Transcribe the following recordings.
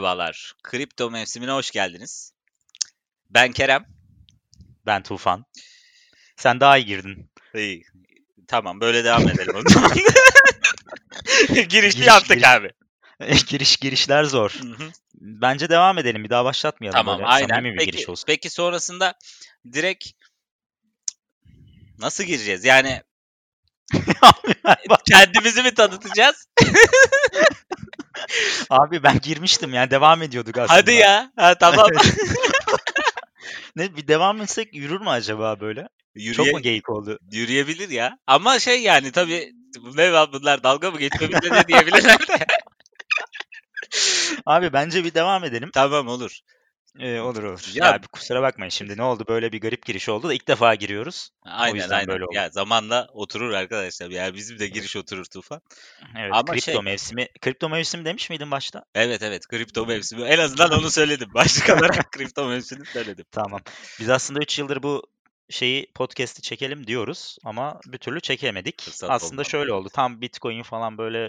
merhabalar. Kripto mevsimine hoş geldiniz. Ben Kerem. Ben Tufan. Sen daha iyi girdin. İyi. Tamam böyle devam edelim o zaman. Girişi Giriş, yaptık giriş. abi. Giriş girişler zor. Hı hı. Bence devam edelim. Bir daha başlatmayalım. Tamam Böyle aynen. samimi bir Peki, giriş olsun. peki sonrasında direkt nasıl gireceğiz? Yani kendimizi mi tanıtacağız? Abi ben girmiştim yani devam ediyorduk aslında. Hadi ya. Ha, tamam. Ne bir devam etsek yürür mü acaba böyle? Yürüye, Çok mu geyik oldu? yürüyebilir ya. Ama şey yani tabii ne var bunlar dalga mı geçmemize ne diyebilirler de. Abi bence bir devam edelim. tamam olur. Ee, olur olur. Ya- Ya, kusura bakmayın şimdi ne oldu böyle bir garip giriş oldu da ilk defa giriyoruz. Aynen aynen. böyle oldu. Ya zamanla oturur arkadaşlar. Yani bizim de giriş oturur Tufan. Evet Ama kripto şey- mevsimi. Kripto mevsimi demiş miydin başta? Evet evet kripto mevsimi. En azından onu söyledim. Başlık olarak kripto mevsimini söyledim. Tamam. Biz aslında 3 yıldır bu şeyi podcast'i çekelim diyoruz ama bir türlü çekemedik. Fırsat aslında olmadı. şöyle oldu. Tam Bitcoin falan böyle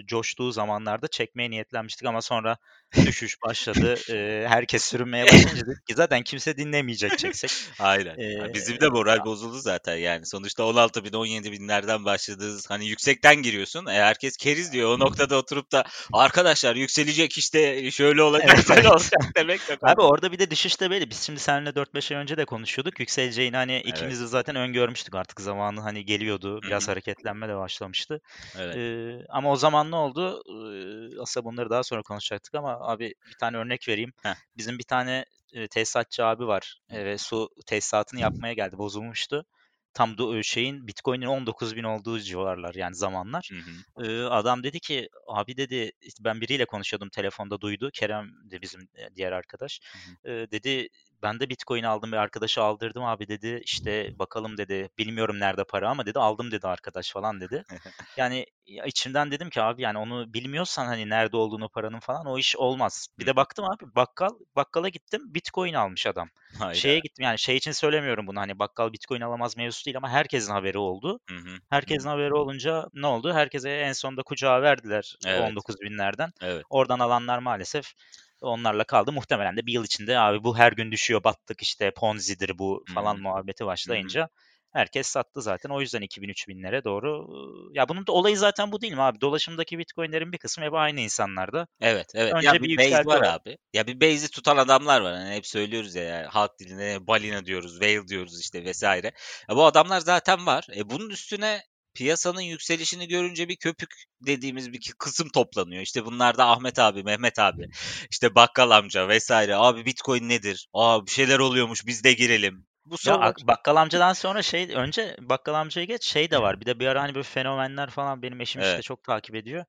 e, coştuğu zamanlarda çekmeye niyetlenmiştik ama sonra düşüş başladı. E, herkes sürünmeye başlayınca dedik ki zaten kimse dinlemeyecek çeksek. Aynen. Ee, Ya bizim de moral bozuldu zaten yani. Sonuçta 16 bin 17 binlerden başladığınız hani yüksekten giriyorsun. E, herkes keriz diyor. O noktada oturup da arkadaşlar yükselecek işte şöyle olacak Evet, böyle evet. olacak demek yok. Abi orada bir de düşüş de belli. Biz şimdi seninle 4-5 ay önce de konuşuyorduk. Yükseleceğini hani ikimiz de zaten öngörmüştük artık zamanı hani geliyordu. Biraz hı. hareketlenme de başlamıştı. Evet. Ee, ama o zaman ne oldu? Ee, aslında bunları daha sonra konuşacaktık ama abi bir tane örnek vereyim. Heh. Bizim bir tane e, tesisatçı abi var e, ve su tesisatını yapmaya geldi. Bozulmuştu. Tam do- şeyin Bitcoin'in 19 bin olduğu civarlar yani zamanlar. Hı hı. Ee, adam dedi ki abi dedi ben biriyle konuşuyordum telefonda duydu. Kerem de bizim e, diğer arkadaş. Ee, dedi ben de Bitcoin aldım bir arkadaşa aldırdım abi dedi. İşte bakalım dedi bilmiyorum nerede para ama dedi aldım dedi arkadaş falan dedi. Yani ya içimden dedim ki abi yani onu bilmiyorsan hani nerede olduğunu paranın falan o iş olmaz. Bir de baktım abi bakkal bakkala gittim Bitcoin almış adam. Hayda. Şeye gittim yani şey için söylemiyorum bunu hani bakkal Bitcoin alamaz mevzusu değil ama herkesin haberi oldu. Hı hı. Herkesin haberi olunca ne oldu? Herkese en sonunda kucağa verdiler Evet. 19 binlerden. Evet. Oradan alanlar maalesef onlarla kaldı. Muhtemelen de bir yıl içinde abi bu her gün düşüyor battık işte Ponzi'dir bu falan Hı. muhabbeti başlayınca herkes sattı zaten. O yüzden 2000 binlere doğru. Ya bunun da olayı zaten bu değil mi abi? Dolaşımdaki Bitcoin'lerin bir kısmı hep aynı insanlarda. Evet, evet. Önce ya bir bir base var abi. Ya bir base'i tutan adamlar var. Hani hep söylüyoruz ya yani halk dilinde balina diyoruz, whale diyoruz işte vesaire. Ya bu adamlar zaten var. E bunun üstüne piyasanın yükselişini görünce bir köpük dediğimiz bir kısım toplanıyor. İşte bunlar da Ahmet abi, Mehmet abi, işte bakkal amca vesaire. Abi Bitcoin nedir? Aa bir şeyler oluyormuş biz de girelim. Bu Ya ak- bakkal amcadan sonra şey önce bakkal amcaya geç şey de var. Bir de bir ara hani böyle fenomenler falan benim eşim işte Evet. çok takip ediyor.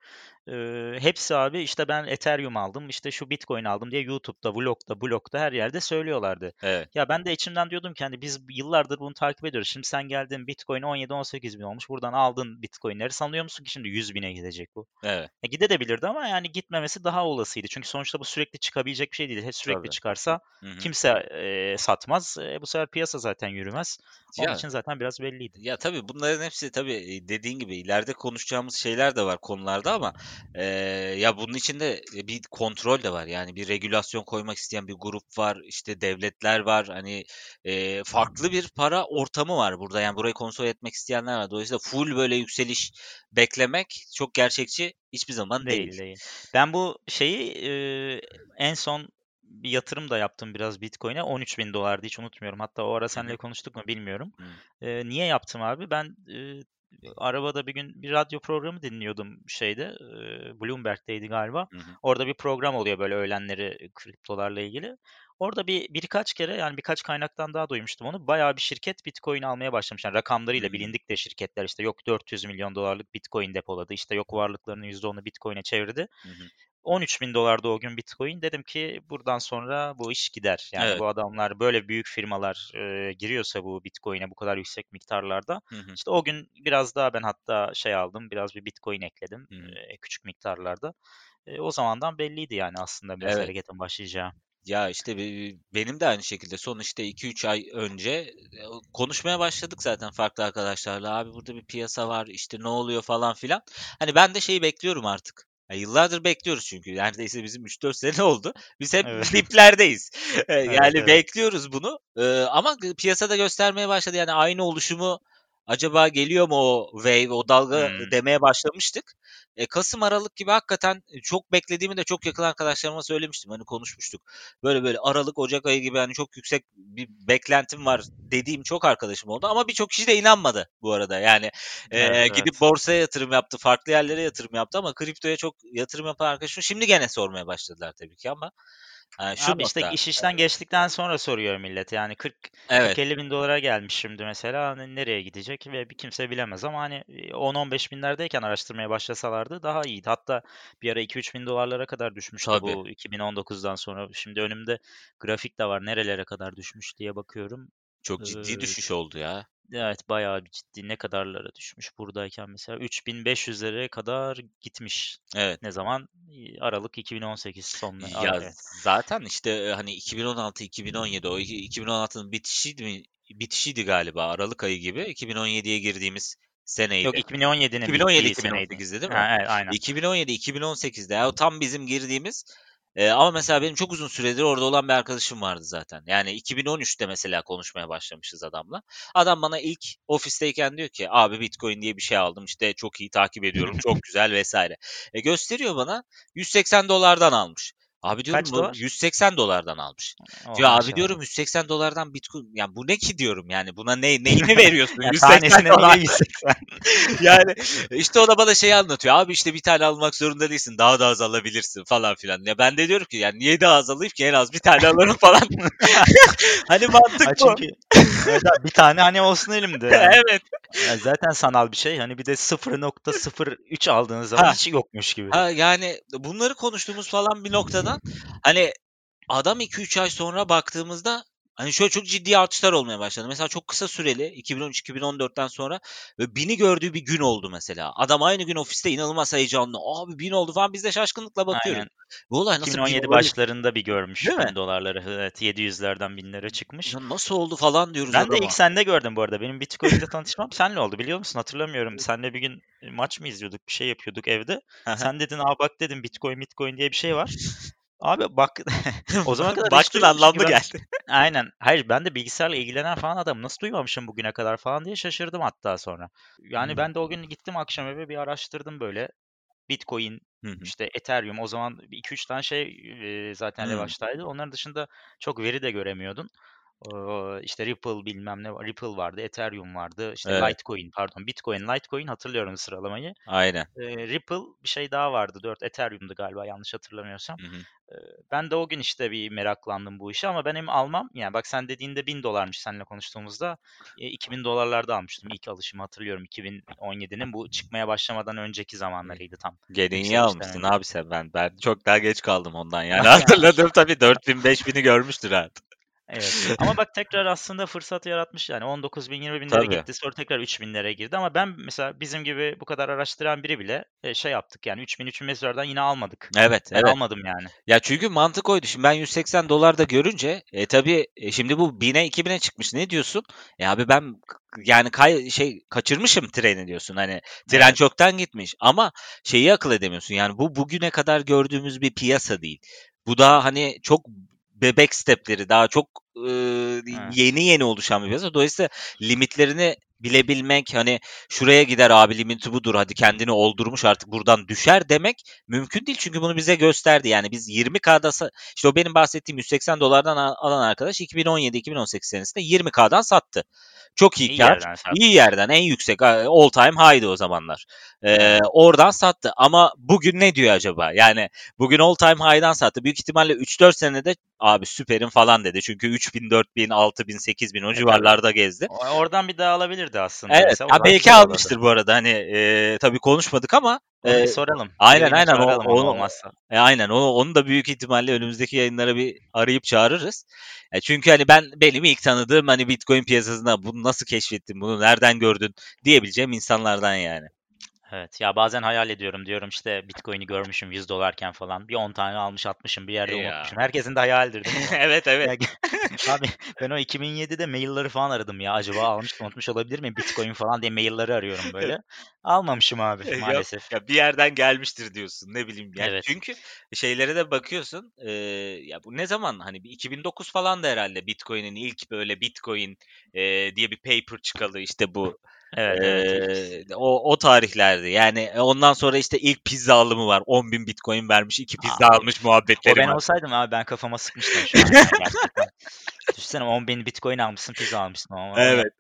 Ee, hepsi abi işte ben Ethereum aldım işte şu Bitcoin aldım diye YouTube'da, vlogda, blogda her yerde söylüyorlardı. evet. Ya ben de içimden diyordum ki hani biz yıllardır bunu takip ediyoruz. Şimdi sen geldin Bitcoin 17-18 bin olmuş. Buradan aldın Bitcoin'leri. Sanıyor musun ki şimdi 100 bine gidecek bu? Evet. E gidebilirdi ama yani gitmemesi daha olasıydı. Çünkü sonuçta bu sürekli çıkabilecek bir şey değil. Sürekli Tabii. çıkarsa Hı hı. kimse e, satmaz. E, bu sefer piyasa zaten yürümez. Onun Ya- için zaten biraz belliydi. Ya tabii bunların hepsi tabii dediğin gibi ileride konuşacağımız şeyler de var konularda ama e, ya bunun içinde bir kontrol de var. Yani bir regülasyon koymak isteyen bir grup var, işte devletler var. Hani e, farklı bir para ortamı var burada. Yani burayı kontrol etmek isteyenler var. Dolayısıyla full böyle yükseliş beklemek çok gerçekçi hiçbir zaman değil. Değil değil. Ben bu şeyi e, en son bir yatırım da yaptım biraz Bitcoin'e. 13 bin dolardı hiç unutmuyorum. Hatta o ara seninle konuştuk mu bilmiyorum. E, niye yaptım abi? Ben e, arabada bir gün bir radyo programı dinliyordum şeyde. e, Bloomberg'teydi galiba. Hı hı. Orada bir program oluyor böyle öğlenleri kriptolarla ilgili. Orada bir birkaç kere yani birkaç kaynaktan daha duymuştum onu. Bayağı bir şirket Bitcoin almaya başlamış. Yani rakamlarıyla Hmm. bilindik de şirketler işte yok 400 milyon dolarlık Bitcoin depoladı. işte yok varlıklarının %10'u Bitcoin'e çevirdi. Hı hı. 13 bin dolardı o gün Bitcoin. Dedim ki buradan sonra bu iş gider. Yani Evet. bu adamlar böyle büyük firmalar e, giriyorsa bu Bitcoin'e bu kadar yüksek miktarlarda. Hı hı. İşte o gün biraz daha ben hatta şey aldım. Biraz bir Bitcoin ekledim. Hı hı. e, küçük miktarlarda. E, o zamandan belliydi yani aslında biraz Evet. hareketin başlayacağı. Ya işte be- benim de aynı şekilde son işte 2-3 ay önce konuşmaya başladık zaten farklı arkadaşlarla. Abi burada bir piyasa var işte ne oluyor falan filan. Hani ben de şeyi bekliyorum artık. Ya yıllardır bekliyoruz çünkü. Neredeyse bizim 3-4 sene oldu. Biz hep Evet. diplerdeyiz. Yani Evet, evet. bekliyoruz bunu. E, ama piyasada göstermeye başladı. Yani aynı oluşumu acaba geliyor mu o wave, o dalga Hmm. demeye başlamıştık. E, Kasım Aralık gibi hakikaten çok beklediğimi de çok yakın arkadaşlarıma söylemiştim. Hani konuşmuştuk. Böyle böyle Aralık, Ocak ayı gibi hani çok yüksek bir beklentim var dediğim çok arkadaşım oldu. Ama birçok kişi de inanmadı bu arada. Yani e, Evet, gidip evet. borsaya yatırım yaptı, farklı yerlere yatırım yaptı ama kriptoya çok yatırım yapan arkadaşım şimdi gene sormaya başladılar tabii ki ama e, şu Abi işte iş işten geçtikten sonra soruyor millet. Yani 40 Evet. 40-50 bin dolara gelmiş şimdi mesela hani nereye gidecek ve bir kimse bilemez ama hani 10-15 binlerdeyken araştırmaya başlasalardı daha iyiydi. Hatta bir ara 2-3 bin dolarlara kadar düşmüştü Tabii. bu 2019'dan sonra. Şimdi önümde grafik de var nerelere kadar düşmüş diye bakıyorum. Çok ciddi Ee, düşüş oldu ya. Evet bayağı bir ciddi ne kadarlara düşmüş buradayken mesela 3500'lere kadar gitmiş. Evet. Ne zaman? Aralık 2018 sonuna. Ya Evet. zaten işte e, hani 2016-2017 o iki- 2016'nın bitişiydi mi? Bitişiydi galiba Aralık ayı gibi. 2017'ye girdiğimiz seneydi. Yok 2017'nin 2017 bittiği seneydi. 2018'de değil mi? Ha, evet aynen. 2017-2018'de ya o tam bizim girdiğimiz e, ama mesela benim çok uzun süredir orada olan bir arkadaşım vardı zaten. Yani 2013'te mesela konuşmaya başlamışız adamla. Adam bana ilk ofisteyken diyor ki abi Bitcoin diye bir şey aldım işte çok iyi takip ediyorum çok güzel vesaire. E, gösteriyor bana 180 dolardan almış. Abi diyorum Kaç bu dolar? 180 dolardan almış. Oh, Diyor abi maşallah. diyorum 180 dolardan Bitcoin yani bu ne ki diyorum yani buna ne neyini veriyorsun? Ya 180 tanesine dolar. niye 180? yani işte o da bana şey anlatıyor. Abi işte bir tane almak zorunda değilsin. Daha da az alabilirsin falan filan. Ya ben de diyorum ki yani niye daha az alayım ki en az bir tane alırım falan. hani mantık Ha, bu. çünkü evet abi, bir tane hani olsun elimde. Yani. evet. Ya zaten sanal bir şey. Hani bir de 0.03 aldığınız zaman Ha. hiç yokmuş gibi. Ha, yani bunları konuştuğumuz falan bir noktadan hani adam 2-3 ay sonra baktığımızda hani şöyle çok ciddi artışlar olmaya başladı. Mesela çok kısa süreli 2013-2014'ten sonra ve bini gördüğü bir gün oldu mesela. Adam aynı gün ofiste inanılmaz heyecanlı. Abi bin oldu falan biz de şaşkınlıkla bakıyoruz. Aynen. Bu olay nasıl bin 2017 olabilir? başlarında bir görmüş Değil mi? bin dolarları. Evet 700'lerden binlere çıkmış. Ya nasıl oldu falan diyoruz Ben de ilk sende gördüm bu arada. Benim Bitcoin'le tanışmam senle oldu biliyor musun? Hatırlamıyorum. Senle bir gün maç mı izliyorduk? Bir şey yapıyorduk evde. Sen dedin aa bak dedim Bitcoin Bitcoin diye bir şey var. Abi bak o zaman kadar Baktın anlamlı ben- geldi. Aynen. Hayır ben de bilgisayarla ilgilenen falan adam nasıl duymamışım bugüne kadar falan diye şaşırdım hatta sonra. Yani Hmm. ben de o gün gittim akşam eve bir araştırdım böyle. Bitcoin, hı. işte Ethereum o zaman 2-3 tane şey zaten Hmm. revaçtaydı. Onların dışında çok veri de göremiyordun. İşte Ripple bilmem ne var. Ripple vardı, Ethereum vardı. işte Evet. Litecoin pardon. Bitcoin, Litecoin hatırlıyorum sıralamayı. Aynen. Ee, Ripple bir şey daha vardı. 4 Ethereum'du galiba yanlış hatırlamıyorsam. Hı hı. Ben de o gün işte bir meraklandım bu işe ama benim almam yani bak sen dediğinde 1000 dolarmış seninle konuştuğumuzda e, 2000 dolarlarda almıştım ilk alışımı hatırlıyorum 2017'nin bu çıkmaya başlamadan önceki zamanlarıydı tam. Yükselişten almışsın önce. abi sen ben. Ben çok daha geç kaldım ondan yani. Yani. Hatırladım tabii 4000 5000'i görmüştür artık. Evet. Ama bak tekrar aslında fırsat yaratmış yani 19 bin 20 binlere Tabii. gitti sonra tekrar 3 binlere girdi ama ben mesela bizim gibi bu kadar araştıran biri bile e, şey yaptık yani 3 bin 3 bin mezardan yine almadık. Evet, Ben evet. almadım yani. Ya çünkü mantık oydu. Şimdi ben 180 dolar da görünce e tabii e, şimdi bu 1000'e 2000'e çıkmış. Ne diyorsun? E abi ben yani kay, şey kaçırmışım treni diyorsun. Hani tren Evet. çoktan gitmiş ama şeyi akıl edemiyorsun. Yani bu bugüne kadar gördüğümüz bir piyasa değil. Bu daha hani çok bebek stepleri daha çok e, yeni yeni oluşan bir piyasa. Dolayısıyla limitlerini bilebilmek hani şuraya gider abi limiti budur hadi kendini oldurmuş artık buradan düşer demek mümkün değil çünkü bunu bize gösterdi. Yani biz 20K'da sa- işte o benim bahsettiğim 180 dolardan al- alan arkadaş 2017-2018 senesinde 20K'dan sattı. Çok iyi İyi kar. yerden sattı. iyi yerden en yüksek all time high'dı o zamanlar. Ee, oradan sattı ama bugün ne diyor acaba? Yani bugün all time high'dan sattı. Büyük ihtimalle 3-4 senede abi süperim falan dedi. Çünkü 3000, 4000, 6000, 8000 o E, civarlarda gezdi. Oradan bir daha alabilirdi aslında. Evet. mesela. Belki almıştır bu arada. Hani e, tabii konuşmadık ama e, bir soralım. aynen, aynen. O- çağıralım onu onu- olmazsa. e, aynen onu, onu da büyük ihtimalle önümüzdeki yayınlara bir arayıp çağırırız. E, çünkü hani ben benim ilk tanıdığım hani Bitcoin piyasasında bunu nasıl keşfettin, bunu nereden gördün diyebileceğim insanlardan yani. Evet ya bazen hayal ediyorum diyorum işte Bitcoin'i görmüşüm 100 dolarken falan bir 10 tane almış atmışım bir yerde Ya. unutmuşum. Herkesin de hayaldir değil mi? evet evet. Ya, abi ben o 2007'de mailleri falan aradım ya acaba almış unutmuş olabilir miyim Bitcoin falan diye mailleri arıyorum böyle. Almamışım abi maalesef. ya bir yerden gelmiştir diyorsun ne bileyim yani Evet. çünkü şeylere de bakıyorsun e, ya bu ne zaman hani bir 2009 falan da herhalde Bitcoin'in ilk böyle Bitcoin e, diye bir paper çıkalı işte bu Evet e, o o tarihlerdi yani ondan sonra işte ilk pizza alımı var 10 bin Bitcoin vermiş iki pizza Abi, almış O muhabbetleri ben var. olsaydım abi ben kafama sıkmıştım şu an. Düşünsene 10 bin Bitcoin almışsın pizza almışsın ama Evet.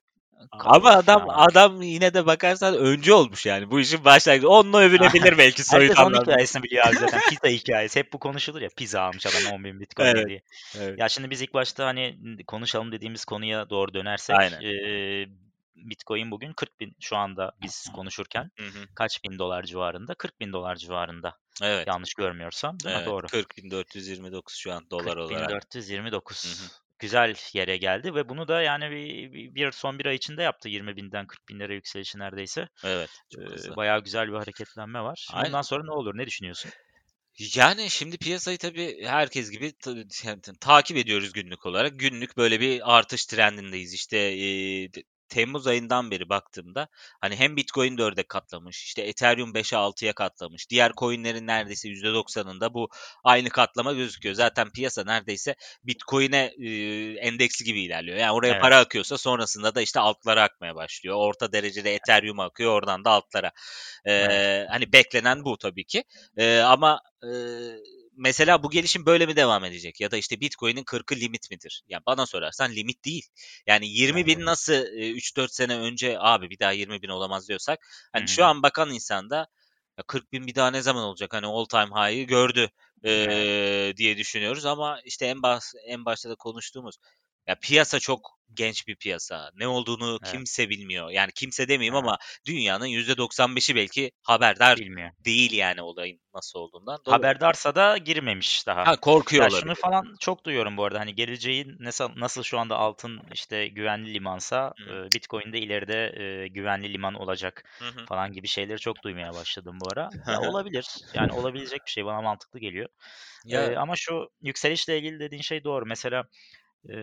Ama adam ya. adam yine de bakarsan öncü olmuş yani. Bu işin başlangıcı. Onunla övünebilir belki soyut Herkes onun anlamda. hikayesini biliyor abi zaten. Pizza hikayesi. Hep bu konuşulur ya. Pizza almış adam 10 bin Bitcoin Evet. diye. Evet. Ya şimdi biz ilk başta hani konuşalım dediğimiz konuya doğru dönersek Aynen. eee, Bitcoin bugün 40 bin şu anda biz konuşurken Hı hı. kaç bin dolar civarında? 40 bin dolar civarında Evet. yanlış görmüyorsam? Evet. Doğru. 40.429 şu an dolar olarak. 40.429 Hı hı. güzel yere geldi ve bunu da yani bir, bir- son bir ay içinde yaptı 20 binden 40 binlere yükselişi neredeyse. Evet. Hızlı. bayağı güzel bir hareketlenme var. Aynen. Bundan sonra ne olur? Ne düşünüyorsun? Yani şimdi piyasayı tabii herkes gibi ta- takip ediyoruz günlük olarak. Günlük böyle bir artış trendindeyiz. İşte de- Temmuz ayından beri baktığımda hani hem Bitcoin 4'e katlamış, işte Ethereum 5'e 6'ya katlamış. Diğer coinlerin neredeyse %90'ında bu aynı katlama gözüküyor. Zaten piyasa neredeyse Bitcoin'e eee, endeksli gibi ilerliyor. Yani oraya Evet. para akıyorsa sonrasında da işte altlara akmaya başlıyor. Orta derecede Ethereum akıyor, oradan da altlara. Evet. Eee, hani beklenen bu tabii ki. Eee, ama eee, mesela bu gelişim böyle mi devam edecek? Ya da işte Bitcoin'in 40'ı limit midir? Ya bana sorarsan limit değil. Yani 20 Bence bin nasıl e, 3-4 sene önce abi bir daha 20 bin olamaz diyorsak hani hı. şu an bakan insanda ya 40 bin bir daha ne zaman olacak? Hani all time high'ı gördü eee, diye düşünüyoruz ama işte en baş en başta da konuştuğumuz ya piyasa çok genç bir piyasa. Ne olduğunu Evet. kimse bilmiyor. Yani kimse demeyeyim Evet. ama dünyanın %95'i belki haberdar Bilmiyor. değil yani olayın nasıl olduğundan. Dolayısıyla Haberdarsa da girmemiş daha. ha, korkuyor Ya olabilir. şunu falan çok duyuyorum bu arada hani geleceğin nasıl nasıl şu anda altın işte güvenli limansa e, Bitcoin de ileride e, güvenli liman olacak Hı hı. falan gibi şeyleri çok duymaya başladım bu ara. Ya olabilir. Yani olabilecek bir şey bana mantıklı geliyor. E, Ya ama şu yükselişle ilgili dediğin şey doğru. Mesela e,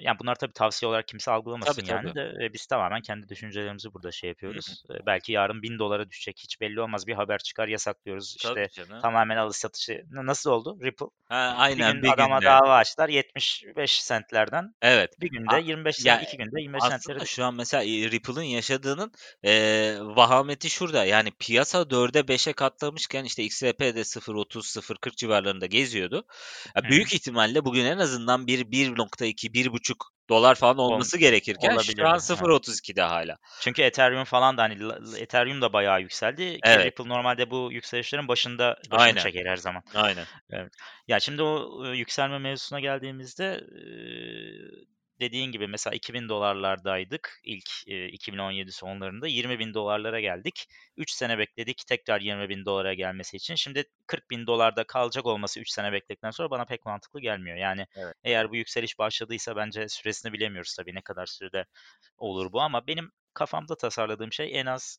yani bunlar tabii tavsiye olarak kimse algılamasın tabii tabii. yani de e, biz tamamen kendi düşüncelerimizi burada şey Hı hı. yapıyoruz. E, belki yarın bin dolara düşecek hiç belli olmaz bir haber çıkar yasaklıyoruz Tabii işte canım. tamamen alış satışı nasıl oldu Ripple? Ha, Bir aynen gün bir adama günde. dava açtılar 75 centlerden Evet. bir günde A 25 ya cent, iki günde 25 aslında centlere şu an mesela e, Ripple'ın yaşadığının eee, vahameti şurada. Yani piyasa 4'e 5'e katlamışken işte XRP de 0.30 0.40 civarlarında geziyordu. Ya Hı hı. büyük ihtimalle bugün en azından bir 1.2 1.5 dolar falan Ol, olması gerekirken şu an olabilirdi. Evet. 0.32'de hala. Çünkü Ethereum falan da hani Ethereum da bayağı yükseldi Evet. Ripple normalde bu yükselişlerin başında başını Aynen. çeker her zaman. Aynen. Evet. Ya şimdi o yükselme mevzusuna geldiğimizde dediğin gibi mesela 2000 dolarlardaydık ilk e, 2017 sonlarında 20 bin dolarlara geldik. 3 sene bekledik tekrar 20 bin dolara gelmesi için. Şimdi 40 bin dolarda kalacak olması 3 sene bekledikten sonra bana pek mantıklı gelmiyor. Yani Evet. eğer bu yükseliş başladıysa bence süresini bilemiyoruz tabii ne kadar sürede olur bu ama benim kafamda tasarladığım şey en az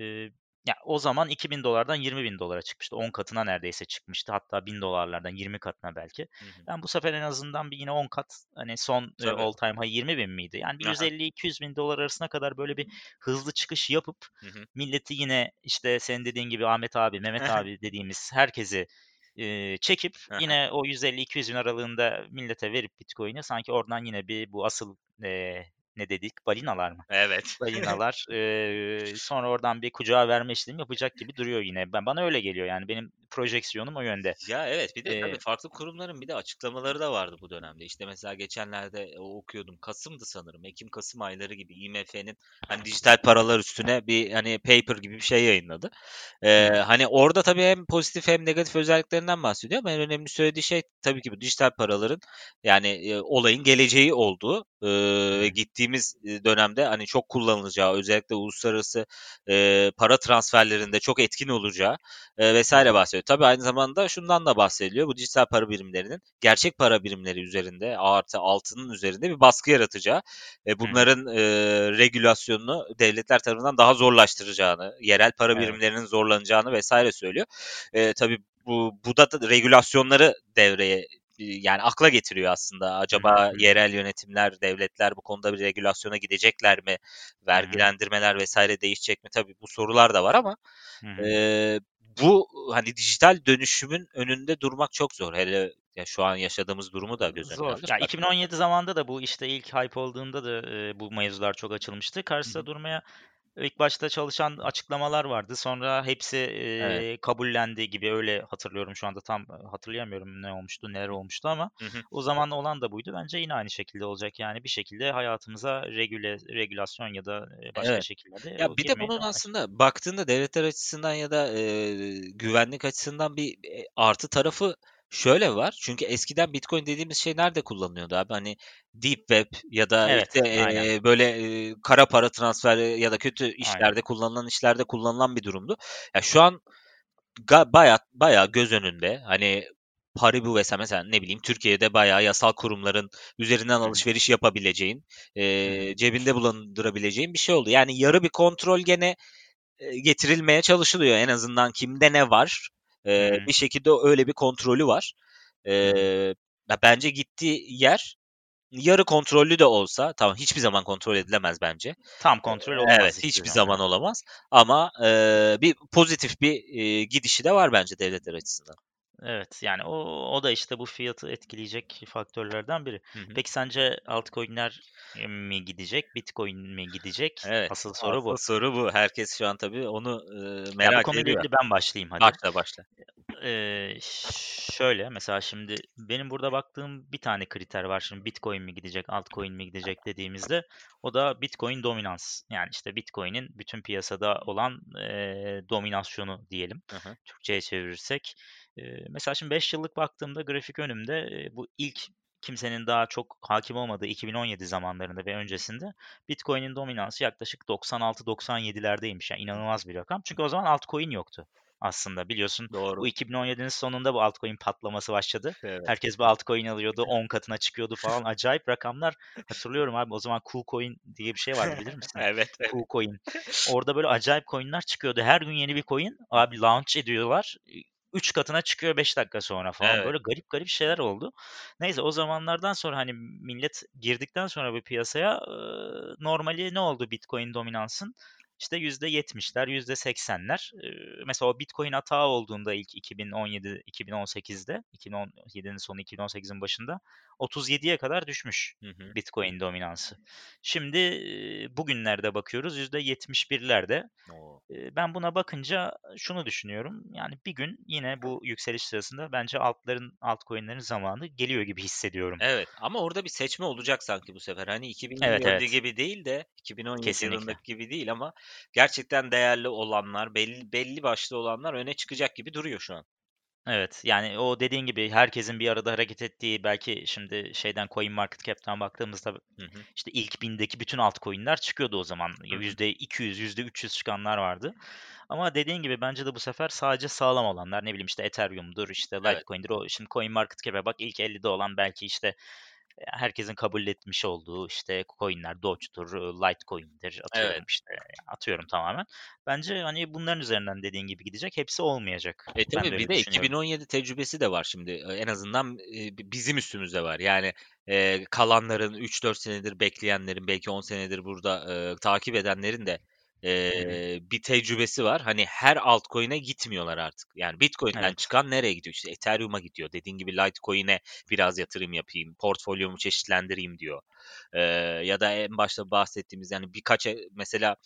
e, ya o zaman 2000 dolardan 20 bin dolara çıkmıştı. 10 katına neredeyse çıkmıştı. Hatta 1000 dolarlardan 20 katına belki. Hı hı. Ben bu sefer en azından bir yine 10 kat hani son e, Tabii. all time high 20 bin miydi? Yani bir Aha. 150-200 bin dolar arasına kadar böyle bir hızlı çıkış yapıp Hı hı. milleti yine işte senin dediğin gibi Ahmet abi, Mehmet abi dediğimiz herkesi e, çekip yine o 150-200 bin aralığında millete verip Bitcoin'i sanki oradan yine bir bu asıl e, ne dedik balinalar mı? Evet. Balinalar e, sonra oradan bir kucağa verme işlemi yapacak gibi duruyor yine. Ben bana öyle geliyor yani benim projeksiyonum o yönde. Ya evet bir de E, tabii farklı kurumların bir de açıklamaları da vardı bu dönemde. İşte mesela geçenlerde o- okuyordum. Kasım'dı sanırım. Ekim Kasım ayları gibi IMF'nin hani dijital paralar üstüne bir hani paper gibi bir şey yayınladı. Ee, hani orada tabii hem pozitif hem negatif özelliklerinden bahsediyor ama en önemli söylediği şey tabii ki bu dijital paraların yani e, olayın geleceği olduğu e, gittiğimiz e, dönemde hani çok kullanılacağı özellikle uluslararası e, para transferlerinde çok etkin olacağı e, vesaire bahsediyor. Bahsediyor. Tabii aynı zamanda şundan da bahsediliyor. Bu dijital para birimlerinin gerçek para birimleri üzerinde artı altının üzerinde bir baskı yaratacağı ve bunların e, regülasyonunu devletler tarafından daha zorlaştıracağını, yerel para evet. birimlerinin zorlanacağını vesaire söylüyor. E, tabii bu, bu da regülasyonları devreye yani akla getiriyor aslında. Acaba yerel yönetimler, devletler bu konuda bir regülasyona gidecekler mi? Vergilendirmeler vesaire değişecek mi? Tabii bu sorular da var ama e, bu hani dijital dönüşümün önünde durmak çok zor. Hele ya şu an yaşadığımız durumu da göz önüne alırsak. Ya 2017 zamanında da bu işte ilk hype olduğunda da e, bu mevzular çok açılmıştı. Karşısında durmaya İlk başta çalışan açıklamalar vardı. Sonra hepsi e, evet. kabullendi gibi öyle hatırlıyorum şu anda tam hatırlayamıyorum ne olmuştu, neler olmuştu ama hı hı. o zaman olan da buydu. Bence yine aynı şekilde olacak. Yani bir şekilde hayatımıza regüle, regülasyon ya da başka evet. şekillerde Ya bir de bunun aslında baktığında devletler açısından ya da e, güvenlik açısından bir artı tarafı Şöyle var. Çünkü eskiden Bitcoin dediğimiz şey nerede kullanılıyordu abi? Hani deep web ya da evet, işte e, böyle e, kara para transferi ya da kötü işlerde aynen. kullanılan işlerde kullanılan bir durumdu. Ya şu an bayağı bayağı göz önünde. Hani Paribu vesaire mesela ne bileyim Türkiye'de bayağı yasal kurumların üzerinden alışveriş yapabileceğin, e, cebinde bulundırabileceğin bir şey oldu. Yani yarı bir kontrol gene e, getirilmeye çalışılıyor. En azından kimde ne var e, bir şekilde öyle bir kontrolü var. E, bence gittiği yer yarı kontrollü de olsa tamam hiçbir zaman kontrol edilemez bence. Tam kontrol olamaz. Evet hiçbir zaman, zaman olamaz ama e, bir pozitif bir e, gidişi de var bence devletler açısından. Evet yani o, o da işte bu fiyatı etkileyecek faktörlerden biri. Hı hı. Peki sence altcoin'ler mi gidecek, Bitcoin mi gidecek? Evet. Asıl soru asıl bu. soru bu. Herkes şu an tabii onu e, merak ya bu konuyla ediyor. ilgili ben başlayayım hadi. Başla başla. Ee, şöyle mesela şimdi benim burada baktığım bir tane kriter var. Şimdi Bitcoin mi gidecek, altcoin mi gidecek dediğimizde o da Bitcoin dominans. Yani işte Bitcoin'in bütün piyasada olan e, dominasyonu diyelim. Hı hı. Türkçe'ye çevirirsek. E, mesela şimdi 5 yıllık baktığımda grafik önümde e, bu ilk kimsenin daha çok hakim olmadığı 2017 zamanlarında ve öncesinde Bitcoin'in dominansı yaklaşık 96-97'lerdeymiş. Yani inanılmaz bir rakam. Çünkü o zaman altcoin yoktu aslında biliyorsun. Doğru. Bu 2017'nin sonunda bu altcoin patlaması başladı. Evet. Herkes bu altcoin alıyordu. 10 katına çıkıyordu falan. Acayip rakamlar. Hatırlıyorum abi o zaman KuCoin diye bir şey vardı bilir misin? evet. KuCoin. Orada böyle acayip coinler çıkıyordu. Her gün yeni bir coin abi launch ediyorlar. 3 katına çıkıyor 5 dakika sonra falan. Evet. Böyle garip garip şeyler oldu. Neyse o zamanlardan sonra hani millet girdikten sonra bu piyasaya normali ne oldu Bitcoin dominansın? İşte %70'ler, %80'ler. Mesela o Bitcoin hata olduğunda ilk 2017 2018'de, 2017'nin sonu 2018'in başında 37'ye kadar düşmüş hı hı. Bitcoin dominansı. Şimdi bugünlerde bakıyoruz %71'lerde. Oo. Ben buna bakınca şunu düşünüyorum. Yani bir gün yine bu yükseliş sırasında bence altların altcoin'lerin zamanı geliyor gibi hissediyorum. Evet ama orada bir seçme olacak sanki bu sefer. Hani 2020 evet, evet. gibi değil de 2017 Kesinlikle. yılındaki gibi değil ama gerçekten değerli olanlar, belli belli başlı olanlar öne çıkacak gibi duruyor şu an. Evet yani o dediğin gibi herkesin bir arada hareket ettiği belki şimdi şeyden Coin Market Cap'ten baktığımızda hı hı. işte ilk bindeki bütün altcoin'ler çıkıyordu o zaman. Yüzde 200, yüzde 300 çıkanlar vardı. Ama dediğin gibi bence de bu sefer sadece sağlam olanlar ne bileyim işte Ethereum'dur işte Litecoin'dir evet. o şimdi Coin Market Cap'e bak ilk 50'de olan belki işte herkesin kabul etmiş olduğu işte coinler Doge'dur, Litecoin'dir atıyorum evet. işte atıyorum tamamen. Bence hani bunların üzerinden dediğin gibi gidecek. Hepsi olmayacak. E tabii bir de 2017 tecrübesi de var şimdi. En azından bizim üstümüzde var. Yani e, kalanların 3-4 senedir bekleyenlerin belki 10 senedir burada e, takip edenlerin de e, bir tecrübesi var. Hani her altcoin'e gitmiyorlar artık. Yani Bitcoin'den evet. çıkan nereye gidiyor? İşte Ethereum'a gidiyor. Dediğin gibi Litecoin'e biraz yatırım yapayım, portfolyomu çeşitlendireyim diyor. E, ya da en başta bahsettiğimiz yani birkaç mesela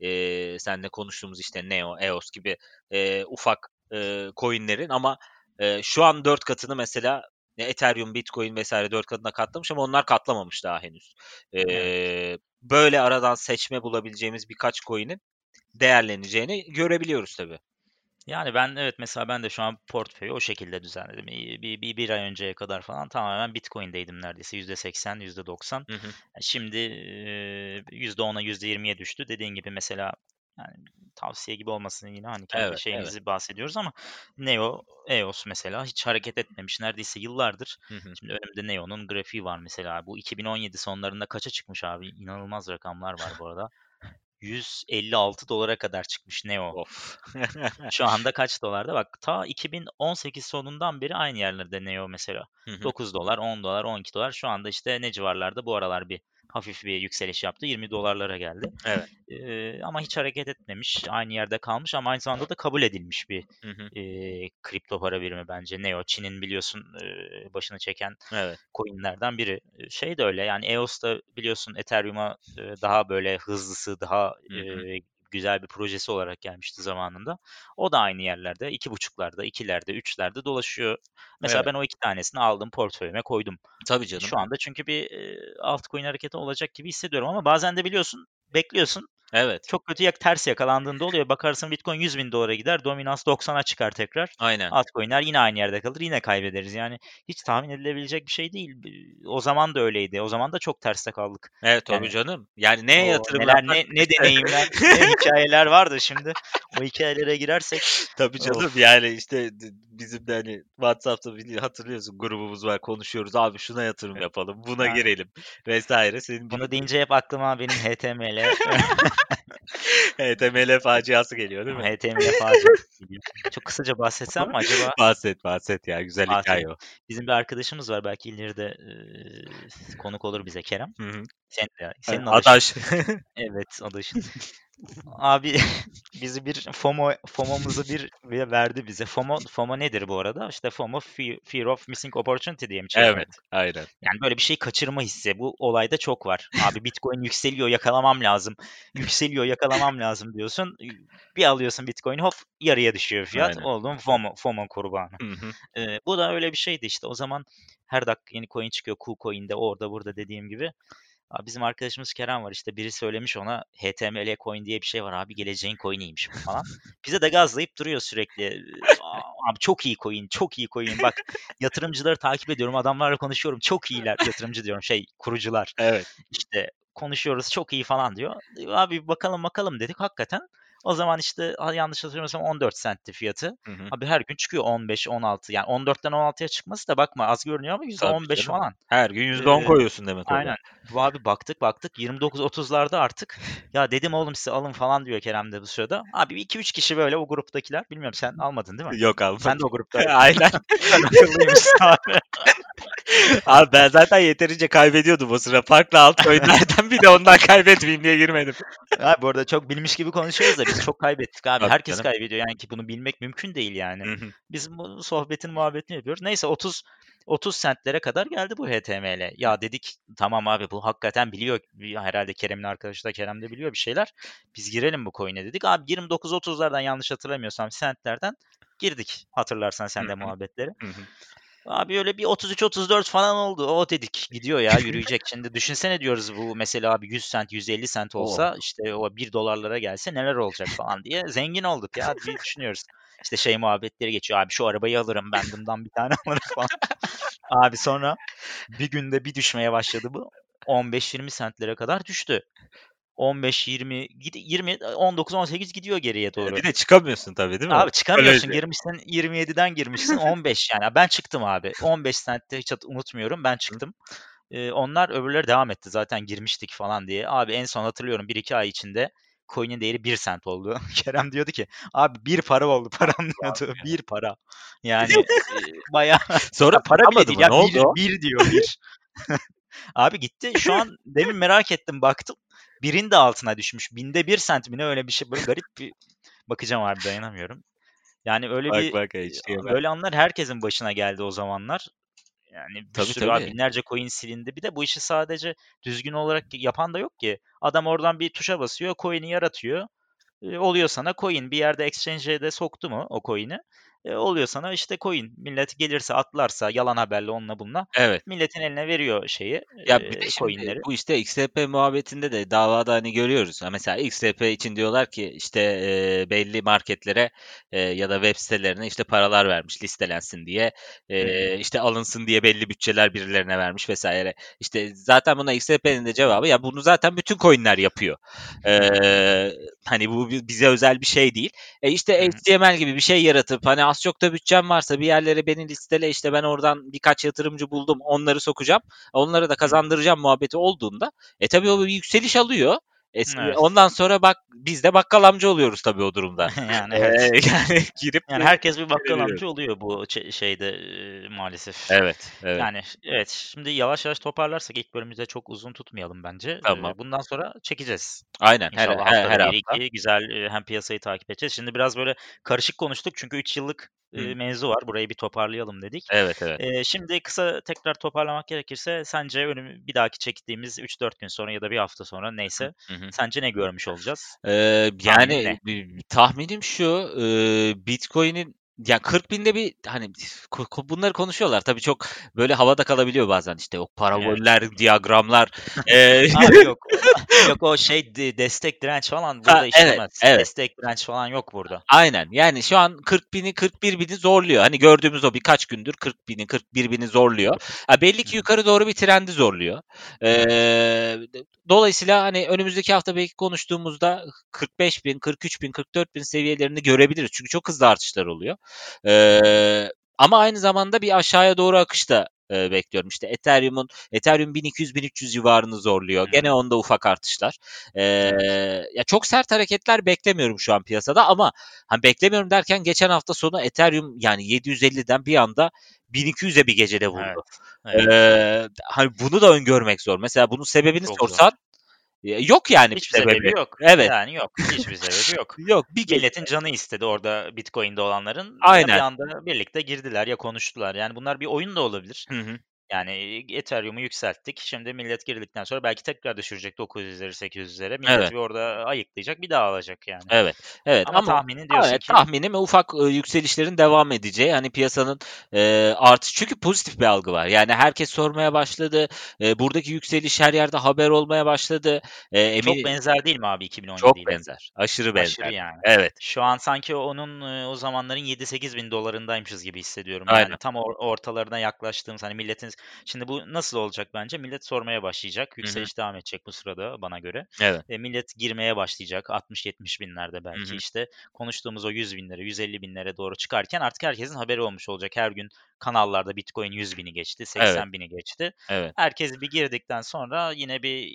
e, seninle konuştuğumuz işte Neo, EOS gibi e, ufak e, coinlerin ama e, şu an dört katını mesela Ethereum, Bitcoin vesaire dört katına katlamış ama onlar katlamamış daha henüz. Ee, evet. Böyle aradan seçme bulabileceğimiz birkaç coin'in değerleneceğini görebiliyoruz tabii. Yani ben evet mesela ben de şu an portföyü o şekilde düzenledim. Bir, bir, bir, bir ay önceye kadar falan tamamen Bitcoin'deydim neredeyse. %80, %90. Hı hı. Şimdi %10'a %20'ye düştü. Dediğin gibi mesela yani tavsiye gibi olmasın yine hani kendi Evet, şeyimizi bahsediyoruz ama Neo, EOS mesela hiç hareket etmemiş neredeyse yıllardır. Hı hı. Şimdi önümde Neo'nun grafiği var mesela. Bu 2017 sonlarında kaça çıkmış abi? İnanılmaz rakamlar var bu arada. 156 dolara kadar çıkmış Neo. Of. Şu anda kaç dolarda? Bak ta 2018 sonundan beri aynı yerlerde Neo mesela. Hı hı. 9 dolar, 10 dolar, 12 dolar. Şu anda işte ne civarlarda bu aralar bir hafif bir yükseliş yaptı. 20 dolarlara geldi. Evet. Ee, ama hiç hareket etmemiş. Aynı yerde kalmış ama aynı zamanda da kabul edilmiş bir Hı hı. e, kripto para birimi bence. Neo, Çin'in biliyorsun e, başını çeken Evet. coinlerden biri. E, Şey de öyle yani EOS da biliyorsun Ethereum'a e, daha böyle hızlısı, daha Hı hı. e, güzel bir projesi olarak gelmişti zamanında. O da aynı yerlerde, iki buçuklarda, ikilerde, üçlerde dolaşıyor. Mesela Evet. ben o iki tanesini aldım, portföyüme koydum. Tabii canım. Şu anda çünkü bir altcoin hareketi olacak gibi hissediyorum ama bazen de biliyorsun, bekliyorsun. Evet. Çok kötü yak ters yakalandığında oluyor. Bakarsın Bitcoin 100 bin dolara gider. Dominans 90'a çıkar tekrar. Aynen. Altcoin'ler yine aynı yerde kalır. Yine kaybederiz. Yani hiç tahmin edilebilecek bir şey değil. O zaman da öyleydi. O zaman da çok terste kaldık. Evet tabii Yani- canım. Yani neye O yatırım neler, ne, ne deneyimler, ne hikayeler vardı şimdi. O hikayelere girersek Tabii canım yani işte bizim de hani WhatsApp'ta hatırlıyorsun grubumuz var konuşuyoruz abi şuna yatırım yapalım buna Aynen. girelim vesaire senin bunu deyince hep aklıma benim HTML, HTML faciası geliyor değil mi? HTML faciası geliyor. Çok kısaca bahsetsem mi acaba? Bahset bahset ya güzel Bahset. hikaye o. Bizim bir arkadaşımız var belki ileride e, konuk olur bize Kerem. Hı hı. Sen, senin adaşın. Adaş. Evet adaşın. Abi bizi bir FOMO FOMO'muzu bir verdi bize. FOMO FOMO nedir bu arada? İşte FOMO fear, of missing opportunity diye mi çevirmek? evet aynen. Yani böyle bir şey kaçırma hissi. Bu olayda çok var. Abi Bitcoin yükseliyor yakalamam lazım. Yükseliyor yakalamam lazım diyorsun. Bir alıyorsun Bitcoin hop yarıya düşüyor fiyat. Aynen. Oldun FOMO, FOMO kurbanı. Hı hı. Ee, bu da öyle bir şeydi işte. O zaman her dakika yeni coin çıkıyor. KuCoin'de orada burada dediğim gibi. Abi bizim arkadaşımız Kerem var işte biri söylemiş ona HTML coin diye bir şey var abi geleceğin coin'iymiş falan. Bize de gazlayıp duruyor sürekli. Abi çok iyi coin, çok iyi coin. Bak yatırımcıları takip ediyorum, adamlarla konuşuyorum. Çok iyiler yatırımcı diyorum şey kurucular. Evet. İşte konuşuyoruz çok iyi falan diyor. Abi bakalım bakalım dedik hakikaten. O zaman işte yanlış hatırlamıyorsam 14 centti fiyatı. Hı hı. Abi her gün çıkıyor 15, 16. Yani 14'ten 16'ya çıkması da bakma az görünüyor ama %15 canım. falan. Her gün %10 Ee, koyuyorsun demek orada. Aynen. Bu abi baktık baktık 29-30'larda artık. Ya dedim oğlum size alın falan diyor Kerem de bu sırada. Abi 2-3 kişi böyle o gruptakiler. Bilmiyorum sen almadın değil mi? Yok almadım. Sen de o grupta. Aynen. Abi. Abi ben zaten yeterince kaybediyordum o sıra. Farklı altcoin'lerden bir de ondan kaybetmeyeyim diye girmedim. Abi bu arada çok bilmiş gibi konuşuyoruz da biz çok kaybettik abi. Tabii Herkes canım. kaybediyor yani ki bunu bilmek mümkün değil yani. Biz bu sohbetin muhabbetini yapıyoruz. Neyse 30 30 sentlere kadar geldi bu HTML. Ya dedik tamam abi bu hakikaten biliyor. Herhalde Kerem'in arkadaşı da Kerem de biliyor bir şeyler. Biz girelim bu coin'e dedik. Abi 29-30'lardan yanlış hatırlamıyorsam sentlerden girdik. Hatırlarsan sen de muhabbetleri. Abi öyle bir 33-34 falan oldu. O dedik gidiyor ya yürüyecek. Şimdi düşünsene diyoruz bu mesela abi 100 sent 150 sent olsa işte o 1 dolarlara gelse neler olacak falan diye zengin olduk ya diye düşünüyoruz. İşte şey muhabbetleri geçiyor abi şu arabayı alırım ben bundan bir tane alırım falan. abi sonra bir günde bir düşmeye başladı bu. 15-20 sentlere kadar düştü. 15-20 gidi- 20 19-18 gidiyor geriye doğru. Bir de çıkamıyorsun tabii değil mi? Abi çıkamıyorsun. Öyle- Girmişsin 27'den girmişsin 15 yani. Ben çıktım abi. 15 sentte hiç unutmuyorum. Ben çıktım. Ee, onlar öbürleri devam etti. Zaten girmiştik falan diye. Abi en son hatırlıyorum 1-2 ay içinde coin'in değeri 1 sent oldu. Kerem diyordu ki abi bir para oldu param diyordu. Bir para. Yani e, bayağı Sonra para bile değil mı? ya. Ne Bir, oldu? bir diyor bir. Abi gitti. Şu an demin merak ettim baktım. Birin de altına düşmüş. Binde bir sent mi ne öyle bir şey. Böyle garip bir bakacağım abi dayanamıyorum. Yani öyle Bak bir bak HTML. böyle anlar herkesin başına geldi o zamanlar. Yani bir Tabii, sürü abi tabii. binlerce coin silindi. Bir de bu işi sadece düzgün olarak yapan da yok ki. Adam oradan bir tuşa basıyor, coin'i yaratıyor. E, oluyor sana coin. Bir yerde exchange'e de soktu mu o coin'i? E, oluyor sana işte coin. Millet gelirse atlarsa yalan haberle onunla bununla Evet. milletin eline veriyor şeyi Ya bir de coinleri. bu işte XRP muhabbetinde de davada hani görüyoruz. Mesela XRP için diyorlar ki işte e, belli marketlere e, ya da web sitelerine işte paralar vermiş listelensin diye. E, işte alınsın diye belli bütçeler birilerine vermiş vesaire. İşte zaten buna XRP'nin de cevabı ya bunu zaten bütün coinler yapıyor. E, hani bu bize özel bir şey değil. E işte HTML gibi bir şey yaratıp hani az çok da bütçem varsa bir yerlere beni listele işte ben oradan birkaç yatırımcı buldum onları sokacağım. Onları da kazandıracağım muhabbeti olduğunda e tabii o bir yükseliş alıyor. E, Evet. Ondan sonra bak biz de bakkal amca oluyoruz tabii o durumda. yani Ee, evet. yani girip Yani herkes bir bakkal amca oluyor bu şeyde e, maalesef. Evet, evet. Yani evet şimdi yavaş yavaş toparlarsak ilk bölümümüzde çok uzun tutmayalım bence. E, Tamam. Bundan sonra çekeceğiz. Aynen her İnşallah her, haftada her bir hafta. iki güzel e, hem piyasayı takip edeceğiz. Şimdi biraz böyle karışık konuştuk çünkü 3 yıllık e, mevzu var. Burayı bir toparlayalım dedik. Evet, evet. E, şimdi kısa tekrar toparlamak gerekirse sence önüm bir dahaki çektiğimiz 3-4 gün sonra ya da bir hafta sonra neyse Hı hı. sence ne görmüş olacağız? Ee, yani bi- tahminim şu e, Bitcoin'in ya 40 binde bir hani bunları konuşuyorlar tabii çok böyle havada kalabiliyor bazen işte o paraboller, diyagramlar. e, Abi yok. yok o şey de- destek direnç falan burada Ha, evet, işlemez. evet. Destek direnç falan yok burada. Aynen yani şu an 40 bini 41 bini zorluyor. Hani gördüğümüz o birkaç gündür 40 bini 41 bini zorluyor. Ha, belli ki yukarı doğru bir trendi zorluyor. Ee, dolayısıyla hani önümüzdeki hafta belki konuştuğumuzda 45 bin 43 bin 44 bin seviyelerini görebiliriz. Çünkü çok hızlı artışlar oluyor. Ee, ama aynı zamanda bir aşağıya doğru akış da e, bekliyorum. İşte Ethereum'un Ethereum 1200-1300 civarını zorluyor. Hı. Gene onda ufak artışlar. Ee, ya çok sert hareketler beklemiyorum şu an piyasada ama hani beklemiyorum derken geçen hafta sonu Ethereum yani 750'den bir anda 1200'e bir gecede vurdu. Evet. Ee, hani bunu da öngörmek zor. Mesela bunun sebebini Çok zor. sorsan e, yok yani bir Hiçbir sebebi. sebebi yok. Evet. Yani yok. Hiçbir sebebi yok. Yok bir. Milletin canı istedi orada Bitcoin'de olanların. Aynen. bir anda birlikte girdiler ya konuştular. Yani bunlar bir oyun da olabilir. Hı hı. Yani Ethereum'u yükselttik. Şimdi millet girdikten sonra belki tekrar düşürecek 900'leri 800'lere. Millet Evet. bir orada ayıklayacak bir daha alacak yani. Evet. Evet Ama, ama tahminin diyorsun evet, ki tahminim ufak e, yükselişlerin devam edeceği. Hani piyasanın e, artış çünkü pozitif bir algı var. Yani herkes sormaya başladı. E, buradaki yükseliş her yerde haber olmaya başladı. E, çok emin benzer değil mi abi 2017 çok benzer. Aşırı benzer. Aşırı yani. Evet. Şu an sanki onun e, o zamanların 7-8 bin dolarındaymışız gibi hissediyorum. Aynen. Yani tam or- ortalarına yaklaştığımız hani milletin şimdi bu nasıl olacak bence? Millet sormaya başlayacak. Yükseliş devam edecek bu sırada bana göre. Evet. E, millet girmeye başlayacak 60-70 binlerde belki Hı hı. işte konuştuğumuz o 100 binlere 150 binlere doğru çıkarken artık herkesin haberi olmuş olacak. Her gün kanallarda Bitcoin 100 bini geçti 80 bini geçti. Evet. Herkes bir girdikten sonra yine bir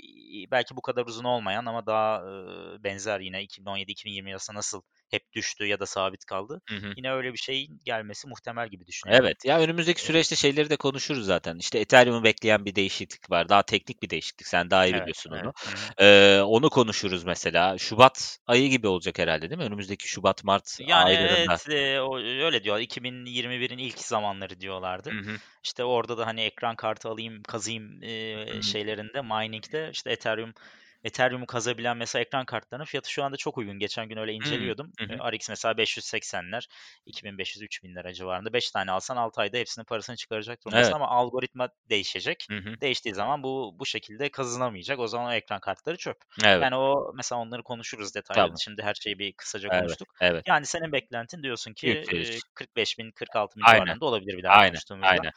belki bu kadar uzun olmayan ama daha e, benzer yine 2017-2020 arasında nasıl hep düştü ya da sabit kaldı. Hı hı. Yine öyle bir şeyin gelmesi muhtemel gibi düşünüyorum. Evet. Ya önümüzdeki süreçte şeyleri de konuşuruz zaten. İşte Ethereum'u bekleyen bir değişiklik var. Daha teknik bir değişiklik. Sen daha iyi Evet, biliyorsun evet. onu. Ee, onu konuşuruz mesela. Şubat ayı gibi olacak herhalde değil mi? Önümüzdeki Şubat Mart Yani aylarında. evet e, o, öyle diyor. 2021'in ilk zamanları diyorlardı. Hı hı. İşte orada da hani ekran kartı alayım, kazıyım e, Hı hı. şeylerinde, mining'de işte Ethereum Ethereum'u kazabilen mesela ekran kartlarının fiyatı şu anda çok uygun. Geçen gün öyle inceliyordum. E, RX mesela 580'ler, 2500-3000 lira civarında. 5 tane alsan 6 ayda hepsinin parasını çıkaracak durumdasın Evet. ama algoritma değişecek. Hı hı. Değiştiği zaman bu bu şekilde kazınamayacak. O zaman o ekran kartları çöp. Evet. Yani o mesela onları konuşuruz detaylı. Tamam. Şimdi her şeyi bir kısaca Evet. konuştuk. Evet. Yani senin beklentin diyorsun ki Yükseliş. e, 45 bin, 46 bin Aynen. civarlarında olabilir bir daha Aynen. konuştuğumuzda. Aynen.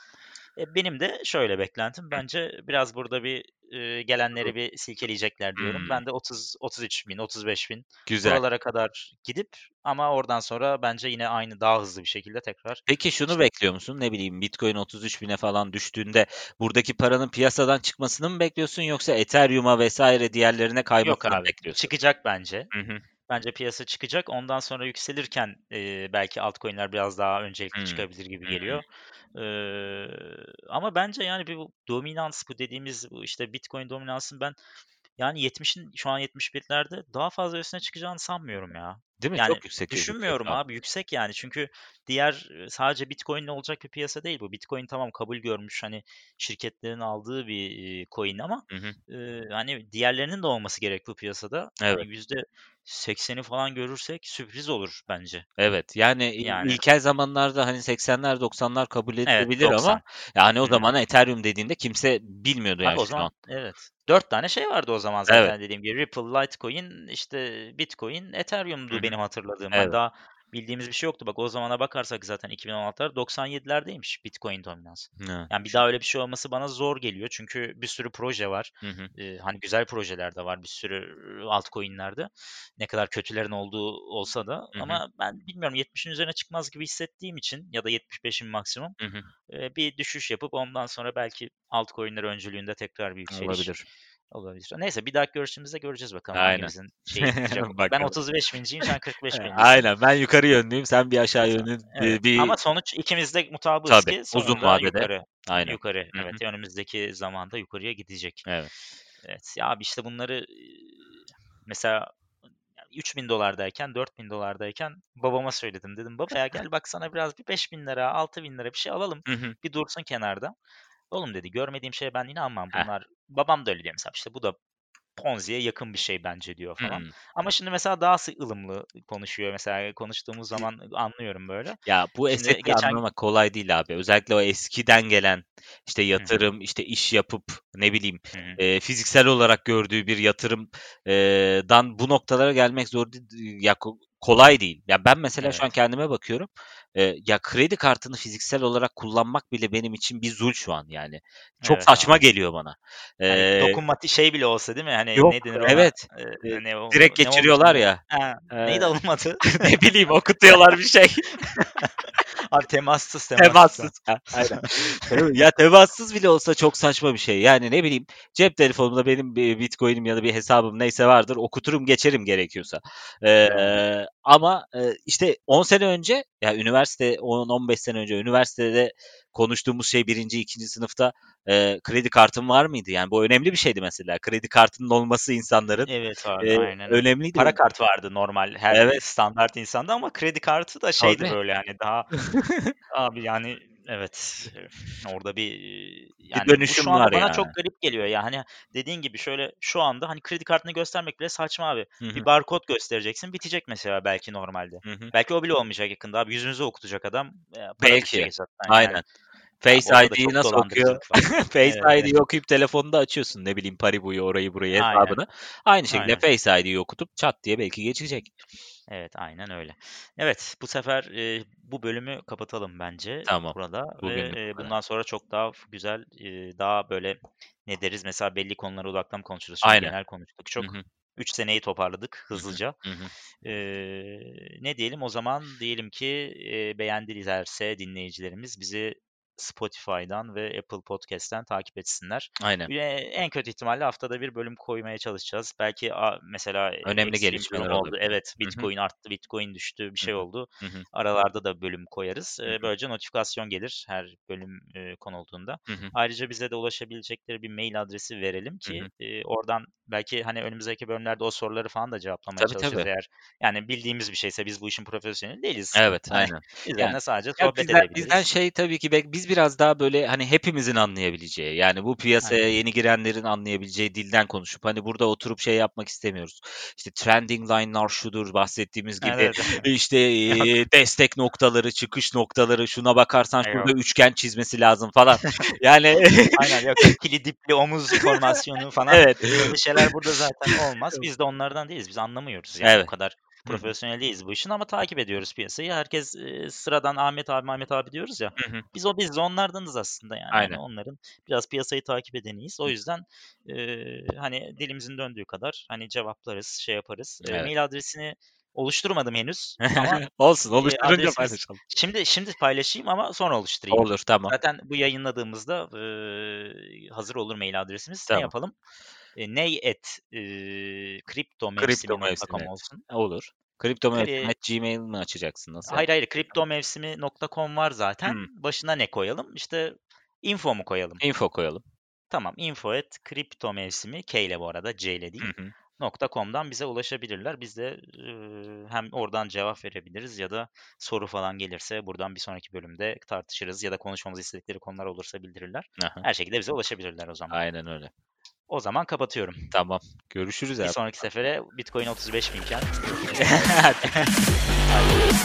E, benim de şöyle beklentim. Bence biraz burada bir e, gelenleri bir silkeleyecekler diyorum. Hmm. Ben de 30 33 bin, 35 bin Güzel. buralara kadar gidip ama oradan sonra bence yine aynı daha hızlı bir şekilde tekrar Peki şunu işte bekliyor musun? Ne bileyim Bitcoin 33 bine falan düştüğünde buradaki paranın piyasadan çıkmasını mı bekliyorsun yoksa Ethereum'a vesaire diğerlerine yok kaymasını mı abi. bekliyorsun? Çıkacak bence. Hı hı. Bence piyasa çıkacak. Ondan sonra yükselirken e, belki altcoin'ler biraz daha öncelikli Hmm. çıkabilir gibi geliyor. Eee, ama bence yani bir bu dominans bu dediğimiz bu işte Bitcoin dominansın ben yani 70'in şu an 71'lerde daha fazla üstüne çıkacağını sanmıyorum ya. Değil mi? Yani Çok yüksek düşünmüyorum abi yüksek yani çünkü diğer sadece Bitcoin'le olacak bir piyasa değil bu. Bitcoin tamam kabul görmüş hani şirketlerin aldığı bir coin ama Hı hı. e, hani diğerlerinin de olması gerek bu piyasada. Evet. Hani yüzde 80'i falan görürsek sürpriz olur bence. Evet. Yani, Yani. ilkel zamanlarda hani 80'ler 90'lar kabul Evet, edilebilir 90. ama yani o zaman Ethereum dediğinde kimse bilmiyordu Abi yani o şu zaman an. evet. 4 tane şey vardı o zaman zaten Evet. dediğim gibi. Ripple, Litecoin, işte Bitcoin, Ethereum'du hı. Benim hatırladığım. Evet. Hani daha bildiğimiz bir şey yoktu. Bak o zamana bakarsak zaten 2016'lar 97'lerdeymiş Bitcoin dominansı. Hı. Yani bir daha öyle bir şey olması bana zor geliyor. Çünkü bir sürü proje var. Hı hı. Ee, hani güzel projeler de var bir sürü altcoin'lerde. Ne kadar kötülerin olduğu olsa da. Hı hı. Ama ben bilmiyorum 70'in üzerine çıkmaz gibi hissettiğim için ya da 75'in maksimum Hı hı. e, bir düşüş yapıp ondan sonra belki altcoin'ler öncülüğünde tekrar bir yükseliş Olabilir. Olabilir. Neyse bir dahaki görüşümüzde göreceğiz bakalım Aynen. hangimizin şeyi ben Bakalım. 35 binciyim sen 45 Eee, binlisin. aynen. Ben yukarı yönlüyüm. Sen bir aşağı yönlü evet. bir Ama sonuç ikimiz de mutabığız Tabii. ki Uzun vadede. yukarı. Aynen. Yukarı. Hı hı. Evet. Önümüzdeki zamanda yukarıya gidecek. Evet. Evet. Ya abi işte bunları mesela 3000 dolardayken 4000 dolardayken babama söyledim. Dedim baba ya gel bak sana biraz bir 5000 lira 6000 lira bir şey alalım. Hı hı. Bir dursun kenarda. Oğlum dedi görmediğim şeye ben inanmam. Heh. Bunlar babam da öyle diyor mesela işte bu da Ponzi'ye yakın bir şey bence diyor falan. Hımm. Ama şimdi mesela daha ılımlı konuşuyor. Mesela konuştuğumuz zaman anlıyorum böyle. Ya bu estetiği geçen anlamak kolay değil abi. Özellikle o eskiden gelen işte yatırım, işte iş yapıp ne bileyim hı. eee, fiziksel olarak gördüğü bir yatırım eee, dan bu noktalara gelmek zor değil. Ya ko- kolay değil. Ya ben mesela şu an Evet. kendime bakıyorum. Eee, ya kredi kartını fiziksel olarak kullanmak bile benim için bir zul şu an yani. Çok Evet saçma abi. geliyor bana. Eee, dokunmatik şey bile olsa değil mi? Hani yok ne denir ona? evet. Eee, ne o direkt ne geçiriyorlar ya. Ha, Eee, neydi alım adı? ne bileyim okutuyorlar bir şey. Abi temassız temassız. Temassız. Ha, aynen. Ya temassız bile olsa çok saçma bir şey. Yani ne bileyim cep telefonumda benim bir Bitcoin'im ya da bir hesabım neyse vardır. Okuturum geçerim gerekiyorsa. Yani. Eee, ama e, işte 10 sene önce ya üniversite 10-15 sene önce üniversitede konuştuğumuz şey birinci, ikinci sınıfta e, kredi kartın var mıydı? Yani bu önemli bir şeydi mesela. Kredi kartının olması insanların Evet abi e, aynen önemliydi. Para kart vardı normal her Evet. standart insanda ama kredi kartı da şeydi Tabii. böyle hani daha abi yani evet orada bir bir yani bu dönüşüm şu var bana yani. çok garip geliyor ya hani dediğin gibi şöyle şu anda hani kredi kartını göstermek bile saçma abi. Hı hı. Bir barkod göstereceksin bitecek mesela belki normalde. Hı hı. Belki o bile olmayacak yakında abi yüzünüzü okutacak adam Belki. hesaptan Aynen. yani. Face da ID'yi nasıl okuyor? Face Evet evet. ID'yi okuyup telefonda açıyorsun ne bileyim Paribu'yu, orayı burayı Aynen. hesabını. Aynı şekilde Aynen. Face ID'yi okutup çat diye belki geçecek. Evet, aynen öyle. Evet, bu sefer e, bu bölümü kapatalım bence Tamam. burada ve Bugünlük bu kadar. bundan sonra çok daha f- güzel, e, daha böyle ne deriz mesela belli konulara odaklan konuşuruz. Şimdi Aynen. genel konuştuk Hı çok. hı. 3 seneyi toparladık Hı hı. hızlıca. Hı hı. Ne diyelim o zaman diyelim ki e, beğendilerse dinleyicilerimiz bizi Spotify'dan ve Apple Podcast'ten takip etsinler. Aynen. En kötü ihtimalle haftada bir bölüm koymaya çalışacağız. Belki mesela Önemli gelişmeler oldu. olabilir. Evet. Bitcoin arttı, Bitcoin düştü, bir şey hı. oldu. Hı hı. Aralarda da bölüm koyarız. Hı Ee, hı. Böylece notifikasyon gelir her bölüm konulduğunda. Hı hı. Ayrıca bize de ulaşabilecekleri bir mail adresi verelim ki hı. e, oradan belki hani önümüzdeki bölümlerde o soruları falan da cevaplamaya Tabii çalışırız tabii. eğer yani bildiğimiz bir şeyse biz bu işin profesyoneli değiliz. Evet, aynen. Ya üzerine sadece sohbet bizden bizden edebiliriz. şey tabii ki bek- biz biraz daha böyle hani hepimizin anlayabileceği yani bu piyasaya Aynen. yeni girenlerin anlayabileceği dilden konuşup hani burada oturup şey yapmak istemiyoruz. İşte trending line'lar şudur bahsettiğimiz gibi Evet. işte destek noktaları, çıkış noktaları şuna bakarsan şurada Yok. üçgen çizmesi lazım falan. Yani Aynen yok ikili dipli omuz formasyonu falan evet. öyle şeyler burada zaten olmaz. Biz de onlardan değiliz. Biz anlamıyoruz yani o Evet. kadar Hı hı. Profesyonel değiliz bu işin ama takip ediyoruz piyasayı. Herkes e, sıradan Ahmet abi Ahmet abi diyoruz ya. Hı hı. Biz o biz de onlardanız aslında yani. Aynen. Hani onların biraz piyasayı takip edeniyiz. O yüzden e, hani dilimizin döndüğü kadar hani cevaplarız, şey yaparız. E, Evet. mail adresini oluşturmadım henüz ama Olsun e, oluşturunca adresimiz paylaşalım. şimdi şimdi paylaşayım ama sonra oluşturayım. Olur tamam. Zaten bu yayınladığımızda eee, hazır olur mail adresimiz. Ne Tamam. yapalım? E, ney et e, kripto mevsimi.com olsun. Olur. Kripto mevsimi e, gmail mi açacaksın? Nasıl? Hayır hayır kripto mevsimi.com var zaten. Hmm. Başına ne koyalım? İşte info mu koyalım? Info koyalım. Tamam info et kripto mevsimi K ile bu arada C ile değil. Hı .com'dan bize ulaşabilirler. Biz de e, hem oradan cevap verebiliriz ya da soru falan gelirse buradan bir sonraki bölümde tartışırız ya da konuşmamızı istedikleri konular olursa bildirirler. Aha. Her şekilde bize ulaşabilirler o zaman. Aynen öyle. O zaman kapatıyorum. Tamam. Görüşürüz abi. Bir sonraki sefere Bitcoin 35 binken. Hadi.